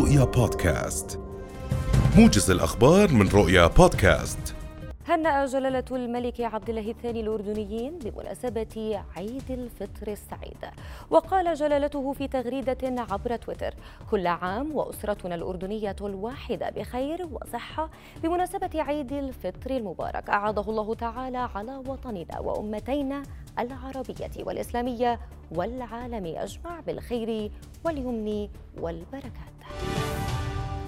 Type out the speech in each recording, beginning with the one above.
رؤيا بودكاست. موجز الأخبار من رؤيا بودكاست. هنأ جلالة الملك عبد الله الثاني الأردنيين بمناسبة عيد الفطر السعيد. وقال جلالته في تغريدة عبر تويتر كل عام وأسرتنا الأردنية الواحدة بخير وصحة بمناسبة عيد الفطر المبارك. أعاده الله تعالى على وطننا وأمتينا العربية والإسلامية والعالم أجمع بالخير واليمن والبركات.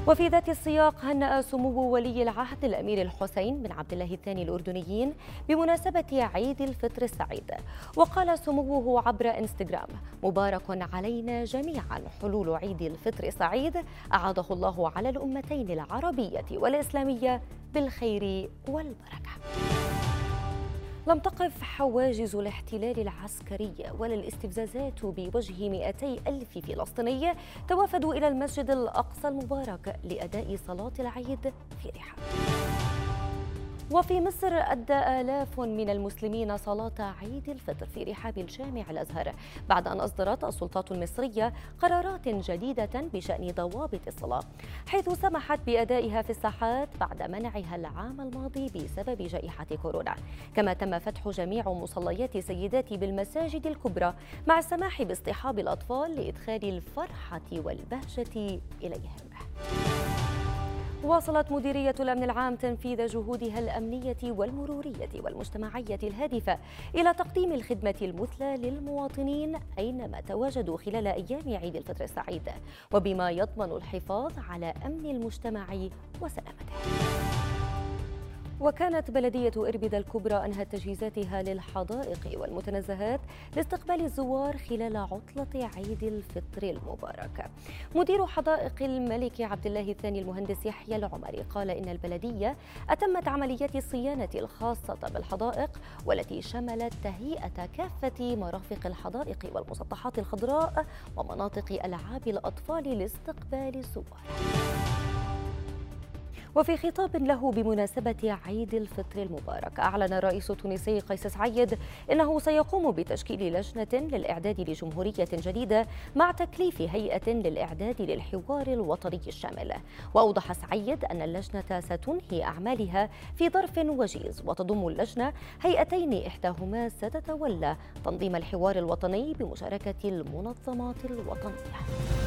وفي ذات السياق هنأ سمو ولي العهد الأمير الحسين بن عبد الله الثاني الأردنيين بمناسبة عيد الفطر السعيد. وقال سموه عبر إنستغرام مبارك علينا جميعا حلول عيد الفطر سعيد أعاده الله على الأمتين العربية والإسلامية بالخير والبركة. لم تقف حواجز الاحتلال العسكري ولا الاستفزازات بوجه 200 ألف فلسطيني توافدوا إلى المسجد الأقصى المبارك لأداء صلاة العيد في رحاب. وفي مصر أدى آلاف من المسلمين صلاة عيد الفطر في رحاب الجامع الأزهر بعد أن أصدرت السلطات المصرية قرارات جديدة بشأن ضوابط الصلاة حيث سمحت بأدائها في الساحات بعد منعها العام الماضي بسبب جائحة كورونا. كما تم فتح جميع مصليات سيدات بالمساجد الكبرى مع السماح باصطحاب الأطفال لإدخال الفرحة والبهجة إليهم. واصلت مديرية الأمن العام تنفيذ جهودها الأمنية والمرورية والمجتمعية الهادفة إلى تقديم الخدمة المثلى للمواطنين أينما تواجدوا خلال أيام عيد الفطر السعيد وبما يضمن الحفاظ على أمن المجتمع وسلامته. وكانت بلدية إربد الكبرى أنهت تجهيزاتها للحدائق والمتنزهات لاستقبال الزوار خلال عطلة عيد الفطر المبارك. مدير حدائق الملك عبد الله الثاني المهندس يحيى العمري قال إن البلدية أتمت عمليات الصيانة الخاصة بالحدائق والتي شملت تهيئة كافة مرافق الحدائق والمسطحات الخضراء ومناطق ألعاب الأطفال لاستقبال الزوار. وفي خطاب له بمناسبة عيد الفطر المبارك أعلن الرئيس التونسي قيس سعيد أنه سيقوم بتشكيل لجنة للإعداد لجمهورية جديدة مع تكليف هيئة للإعداد للحوار الوطني الشامل. وأوضح سعيد أن اللجنة ستنهي أعمالها في ظرف وجيز وتضم اللجنة هيئتين إحداهما ستتولى تنظيم الحوار الوطني بمشاركة المنظمات الوطنية.